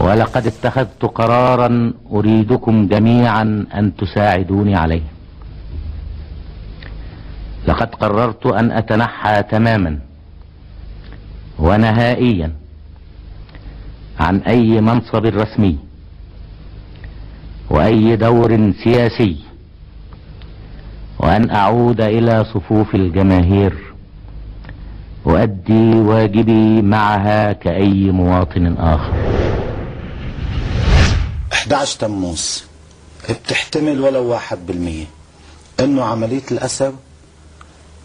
ولقد اتخذت قرارا أريدكم جميعا أن تساعدوني عليه. لقد قررت أن أتنحى تماما ونهائيا عن أي منصب رسمي وأي دور سياسي وأن أعود إلى صفوف الجماهير. اؤدي واجبي معها كأي مواطن آخر. 11 تموز بتحتمل ولو واحد بالمية. إنه عملية الاسر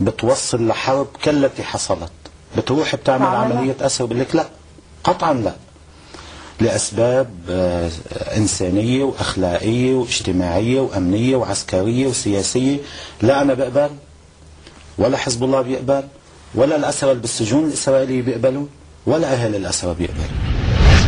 بتوصل لحرب كالتي حصلت. بتروح بتعمل عملية اسر بقول لك لا. قطعا لا. لأسباب آه، إنسانية وأخلاقية واجتماعية وأمنية وعسكرية وسياسية. لا أنا بقبل ولا حزب الله بيقبل ولا الأسرى بالسجون الإسرائيلية بيقبلوا ولا أهل الأسرى بيقبلوا.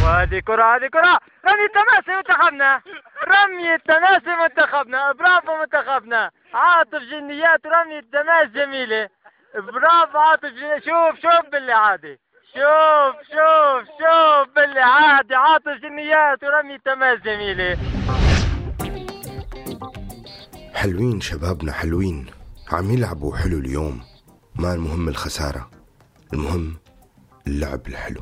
وهذه كرة هذه كرة. رمي التماسي منتخبنا. رمي التماسي منتخبنا. برافو منتخبنا. عاطف جنيات رمي التماس جميلة. برافو عاطف جنيات. شوف شوف باللي عادي. شوف شوف شوف. باللي عادي عاطف جنيات ورمي تماس جميلة حلوين شبابنا حلوين. عم يلعبوا حلو اليوم. ما المهم الخسارة المهم اللعب الحلو.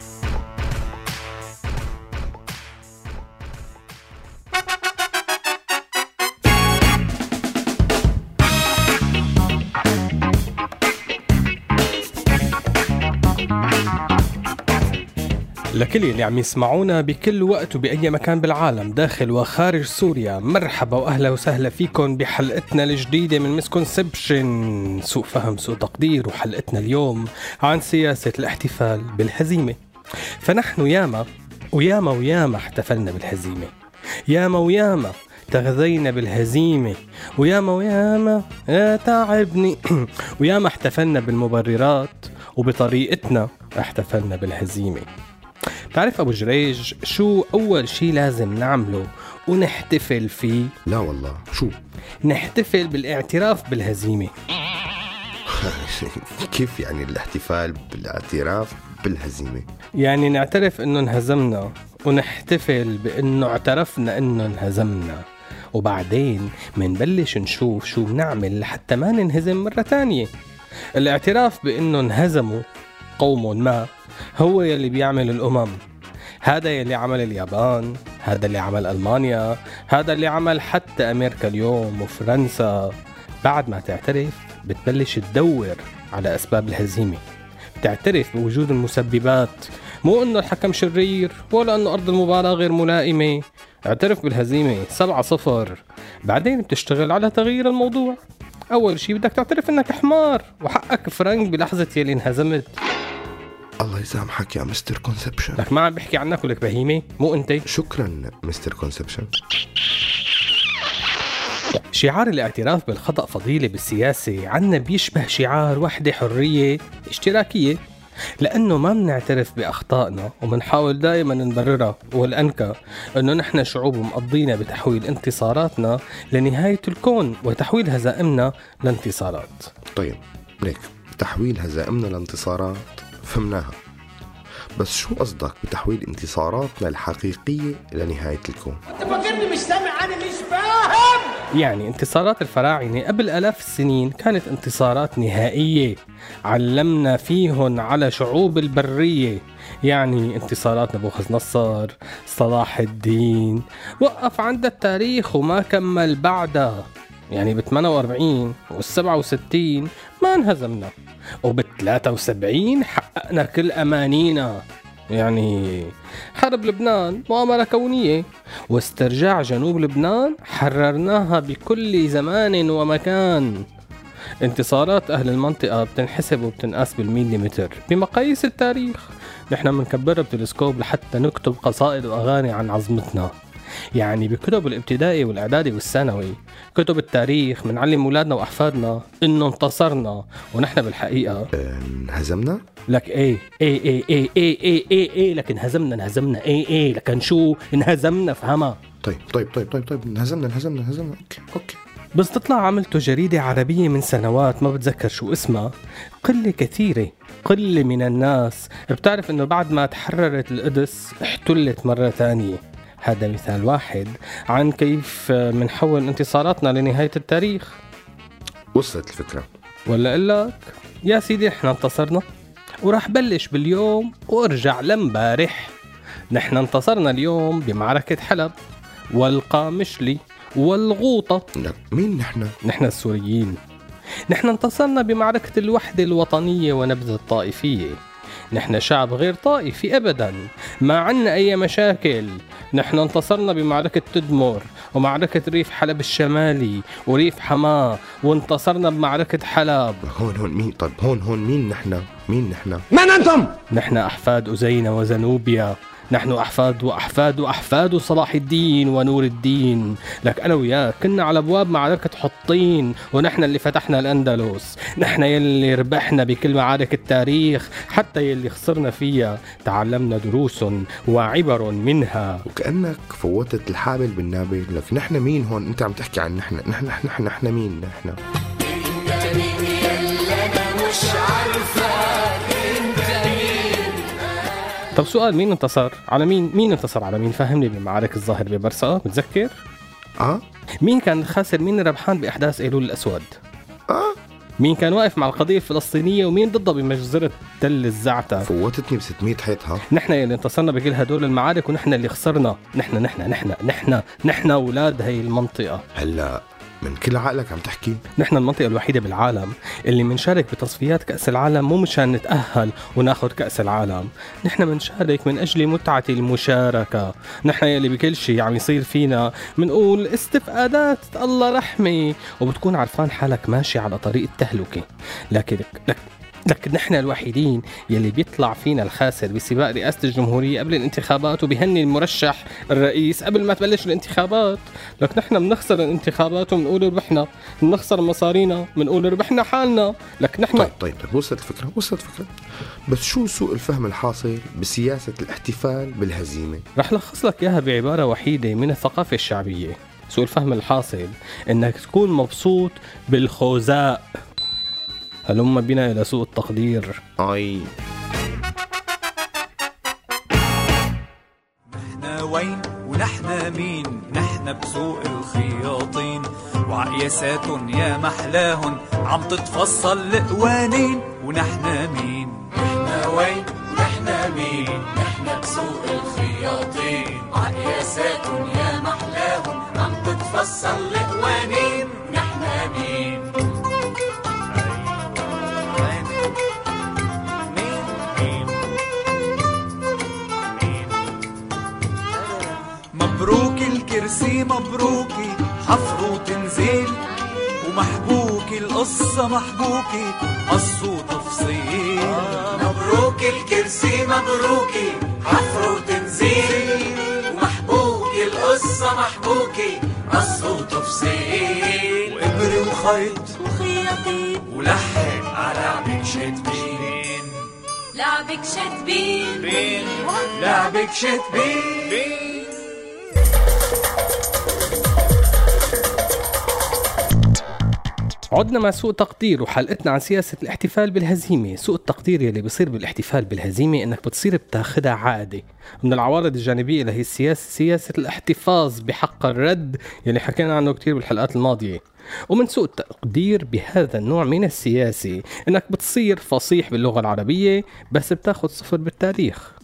لكل اللي عم يسمعونا بكل وقت وبأي مكان بالعالم داخل وخارج سوريا. مرحبا وأهلا وسهلا فيكم بحلقتنا الجديدة من misconception سوء فهم سوء تقدير وحلقتنا اليوم عن سياسة الاحتفال بالهزيمة. فنحن ياما وياما وياما احتفلنا بالهزيمة. ياما وياما تغذينا بالهزيمة. وياما وياما يا تعبني. وياما احتفلنا بالمبررات. وبطريقتنا احتفلنا بالهزيمة. تعرف أبو جريج شو أول شي لازم نعمله ونحتفل فيه؟ لا والله. شو؟ نحتفل بالاعتراف بالهزيمة. كيف يعني الاحتفال بالاعتراف بالهزيمة؟ يعني نعترف إنه انهزمنا ونحتفل بإنه اعترفنا إنه انهزمنا. وبعدين منبلش نشوف شو بنعمل لحتى ما ننهزم مرة تانية. الاعتراف بإنه انهزموا قوم ما. هو يلي بيعمل الأمم. هذا يلي عمل اليابان هذا اللي عمل ألمانيا هذا اللي عمل حتى أمريكا اليوم وفرنسا. بعد ما تعترف بتبلش تدور على أسباب الهزيمة. بتعترف بوجود المسببات. مو إنه الحكم شرير ولا إنه أرض المباراة غير ملائمة. اعترف بالهزيمة 7 صفر. بعدين بتشتغل على تغيير الموضوع. أول شي بدك تعترف إنك حمار وحقك فرنك بلحظة يلي انهزمت. الله يسامحك يا mister conception. لك ما عم بحكي عنك ولك بهيمة مو انت. شكرا mister conception. شعار الاعتراف بالخطأ فضيلة بالسياسة عنا بيشبه شعار وحدة حرية اشتراكية. لأنه ما بنعترف بأخطائنا وبنحاول دائما نبررها. والأنكى أنه نحن شعوب مقضينا بتحويل انتصاراتنا لنهاية الكون وتحويل هزائمنا لانتصارات. طيب ليك تحويل هزائمنا لانتصارات؟ فهمناها. بس شو قصدك بتحويل انتصاراتنا الحقيقية لنهاية الكون؟ أنت فاكرني مش سامع أنا مش فاهم! يعني انتصارات الفراعنة قبل آلاف السنين كانت انتصارات نهائية. علمنا فيهن على شعوب البرية. يعني انتصارات نبوخذ نصر صلاح الدين وقف عند التاريخ وما كمل بعدها. يعني ب 48 وال 67 ما انهزمنا وبال 73 حققنا كل أمانينا. يعني حرب لبنان مؤامرة كونية. واسترجاع جنوب لبنان حررناها بكل زمان ومكان. انتصارات أهل المنطقة بتنحسب وبتنقاس بالميليمتر. بمقاييس التاريخ نحن بنكبرها بتلسكوب لحتى نكتب قصائد وأغاني عن عظمتنا. يعني بكتب الابتدائي والإعدادي والثانوي. كتب التاريخ بنعلم أولادنا وأحفادنا إنه انتصرنا ونحن بالحقيقة. انهزمنا؟ لك إيه؟ إيه إيه إيه إيه إيه إيه, إيه لك انهزمنا انهزمنا. إيه إيه لكن شو؟ انهزمنا فهمها. طيب طيب طيب طيب طيب انهزمنا انهزمنا انهزمنا. okay okay. بس تطلع عملته جريدة عربية من سنوات ما بتذكر شو اسمها. قلة كثيرة قلة من الناس. بتعرف إنه بعد ما تحررت القدس احتلت مرة ثانية. هذا مثال واحد عن كيف منحول انتصاراتنا لنهاية التاريخ. وصلت الفكرة. ولا أقول لك؟ يا سيدي إحنا انتصرنا. وراح بلش باليوم وارجع لمبارح. نحن انتصرنا اليوم بمعركة حلب والقامشلي والغوطة. لا مين نحن؟ نحن السوريين. نحن انتصرنا بمعركة الوحدة الوطنية ونبذ الطائفية. نحن شعب غير طائفي أبدا. ما عنا أي مشاكل. نحن انتصرنا بمعركة تدمر ومعركة ريف حلب الشمالي وريف حماه وانتصرنا بمعركة حلب هون هون مين طيب هون هون مين نحن؟ مين نحن؟ من أنتم؟ نحن أحفاد أزينة وزنوبيا نحن أحفاد وأحفاد وأحفاد صلاح الدين ونور الدين. لك أنا وياك كنا على أبواب معركة حطين ونحن اللي فتحنا الأندلس. نحن يلي ربحنا بكل معارك التاريخ حتى يلي خسرنا فيها. تعلمنا دروس وعبر منها. وكأنك فوتت الحابل بالنابل. لك نحن مين هون؟ أنت عم تحكي عن نحن نحن نحن, نحن مين؟ نحن. طب سؤال مين انتصر؟ على مين مين انتصر على مين؟ فهمني بمعارك الظاهر ببرسا متذكر؟ آه مين كان خاسر مين ربحان بأحداث أيلول الأسود؟ آه مين كان واقف مع القضية الفلسطينية ومين ضدها بمجزرة تل الزعتر فوتتني ب 600 حيطها نحن اللي انتصرنا بكل هدول المعارك ونحن اللي خسرنا نحن نحن نحن نحن نحن أولاد هي المنطقة هلأ من كل عقلك عم تحكي. نحن المنطقة الوحيدة بالعالم اللي منشارك بتصفيات كأس العالم مو مشان نتأهل وناخذ كأس العالم. نحن منشارك من أجل متعة المشاركة. نحن يلي بكل شيء عم يصير فينا. منقول استفادات الله رحمة وبتكون عرفان حالك ماشي على طريق التهلكة. لكن لك لكن نحن الوحيدين يلي بيطلع فينا الخاسر بسباق رئاسة الجمهورية قبل الانتخابات وبيهني المرشح الرئيس قبل ما تبلش الانتخابات. لك نحن بنخسر الانتخابات وبنقول ربحنا بنخسر مصارينا بنقول ربحنا حالنا. لك نحن طيب طيب طيب وصلت الفكرة وصلت الفكرة. بس شو سوء الفهم الحاصل بسياسة الاحتفال بالهزيمة؟ رح لخص لك إياها بعبارة وحيدة من الثقافة الشعبية. سوء الفهم الحاصل إنك تكون مبسوط بالخوزاء. هلم بنا إلى سوء التقدير؟ أي. نحن وين ونحن مين؟ نحن بسوق الخياطين. وعقياساتن يا محلاهن عم تتفصل القوانين. ونحن مين؟ نحن وين ونحن مين؟ نحن بسوق الخياطين. وعقياساتن يا محلاهن عم تتفصل القوانين. الكرسي مبروكي حفر وتنزيل ومحبوكي القصة محبوكي قص وتفصيل مبروك الكرسي مبروكي حفر وتنزيل ومحبوكي القصة محبوكي قص وتفصيل وإبر وخيط وخياطين. ولحن على لعبك شتبين لعبك شتبين بين. لعبك شتبين عدنا مع سوء تقدير وحلقتنا عن سياسة الاحتفال بالهزيمة. سوء التقدير يلي بيصير بالاحتفال بالهزيمة إنك بتصير بتاخدها عادي. من العوارض الجانبية لهي السياسة سياسة الاحتفاظ بحق الرد يلي حكينا عنه كتير بالحلقات الماضية. ومن سوء التقدير بهذا النوع من السياسة إنك بتصير فصيح باللغة العربية بس بتاخد صفر بالتاريخ.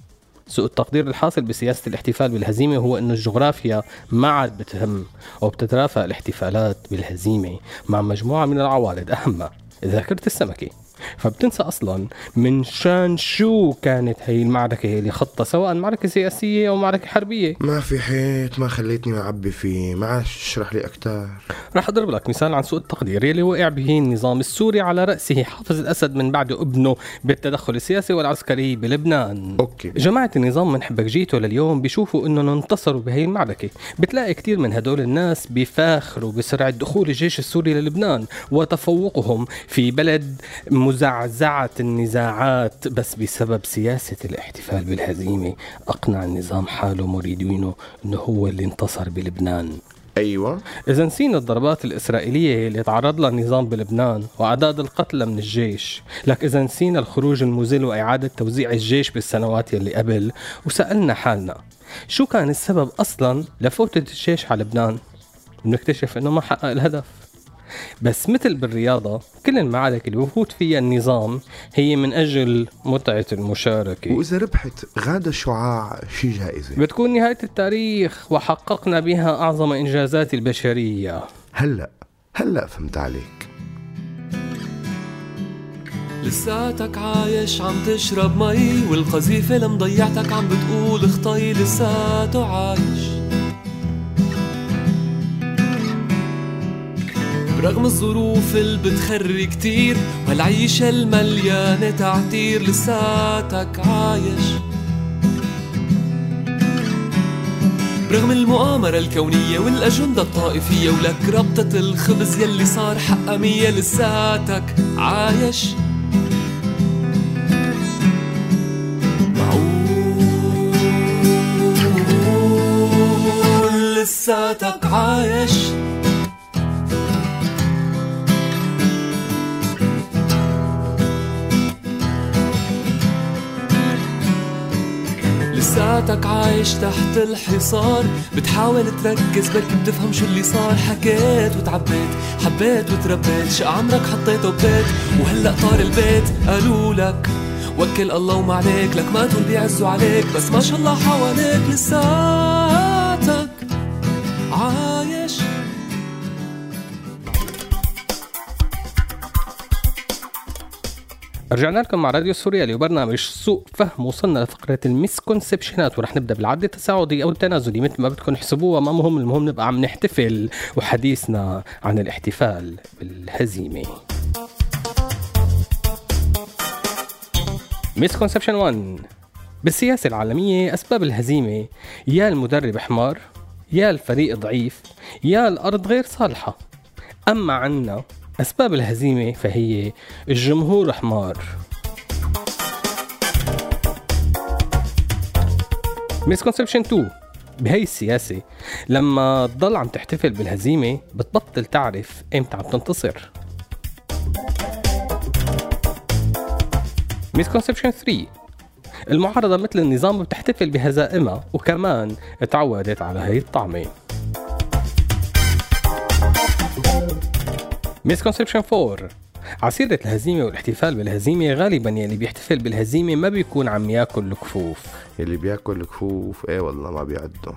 سوء التقدير الحاصل بسياسة الاحتفال بالهزيمة هو أن الجغرافيا ما عاد بتهم وبتترافق الاحتفالات بالهزيمة مع مجموعة من العوارض أهمها. ذاكرة السمكة. فبتنسى أصلا من شان شو كانت هي المعركة اللي خطها سواء معركة سياسية أو معركة حربية. ما في حيط ما خليتني أعبي فيه ما عادش اشرح لي أكتر. رح أضرب لك مثال عن سوء التقدير يلي وقع به النظام السوري على رأسه حافظ الأسد من بعد ابنه بالتدخل السياسي والعسكري بلبنان. أوكي. جماعة النظام من حبكجيته لليوم بيشوفوا إنهم انتصروا بهي المعركة. بتلاقي كتير من هدول الناس بيفاخروا بسرعة دخول الجيش السوري للبنان وتفوقهم في بلد مزعزعة النزاعات بس بسبب سياسة الاحتفال بالهزيمة. أقنع النظام حاله مريدينه أنه هو اللي انتصر بلبنان. أيوة. إذا نسينا الضربات الإسرائيلية اللي تعرض لها النظام بلبنان وأعداد القتلى من الجيش. لك إذا نسينا الخروج المذل وإعادة توزيع الجيش بالسنوات يلي قبل. وسألنا حالنا شو كان السبب أصلا لفوتة الجيش على لبنان؟ بنكتشف إنه ما حقق الهدف. بس مثل بالرياضة كل المعارك اللي بفوت فيها النظام هي من أجل متعة المشاركة. وإذا ربحت غادة شعاع شي جائزة؟ بتكون نهاية التاريخ وحققنا بها أعظم إنجازات البشرية. هلأ هلأ فهمت عليك. لساتك عايش عم تشرب مي والقذيفة اللي مضيعتك عم بتقول اخطي لساته عايش. برغم الظروف اللي بتخري كتير والعيشة المليانة تعتير لساتك عايش. برغم المؤامرة الكونية والأجندة الطائفية ولك ربطة الخبز يلي صار حقها مية لساتك عايش. معقول لساتك عايش. لساتك عايش تحت الحصار. بتحاول تركز بركي بتفهم شو اللي صار. حكيت وتعبيت حبيت وتربيت. شق عمرك حطيته ببيت وهلأ طار البيت. قالوا لك وكل الله وما عليك لك ما تقول بيعزوا عليك. بس ما شاء الله حواليك لساتك رجعنا لكم مع راديو سوريالي وبرنامج سوء فهم وصلنا لفقرة ال misconception ات ورح نبدأ بالعد التصاعدي أو التنازلي. مثل ما بدكم تحسبوها ما مهم المهم نبقى عم نحتفل وحديثنا عن الاحتفال بالهزيمة. misconception 1 بالسياسة العالمية أسباب الهزيمة يا المدرب حمار يا الفريق ضعيف يا الأرض غير صالحة. أما عنا أسباب الهزيمة فهي الجمهور حمار. misconception 2 بهي السياسة لما تضل عم تحتفل بالهزيمة بتبطل تعرف إمتى عم تنتصر. misconception 3 المعارضة مثل النظام بتحتفل بهزائمها وكمان تعودت على هي الطعمة. misconception 4 ع سيرة الهزيمة والاحتفال بالهزيمة غالبا يلي بيحتفل بالهزيمة ما بيكون عم ياكل الكفوف. اللي بياكل كفوف إيه والله ما بيعدوا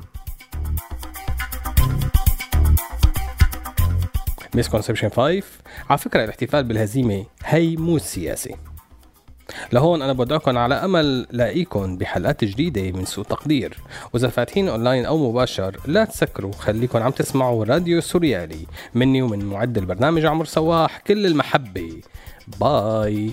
misconception 5 على فكرة الاحتفال بالهزيمة هي مو سياسي لهون أنا بدعكم على أمل لاقيكم بحلقات جديدة من سوء تقدير. وإذا فاتحين أونلاين أو مباشر لا تسكروا خليكم عم تسمعوا راديو سوريالي مني ومن معد البرنامج عمر سواح كل المحبة. bye.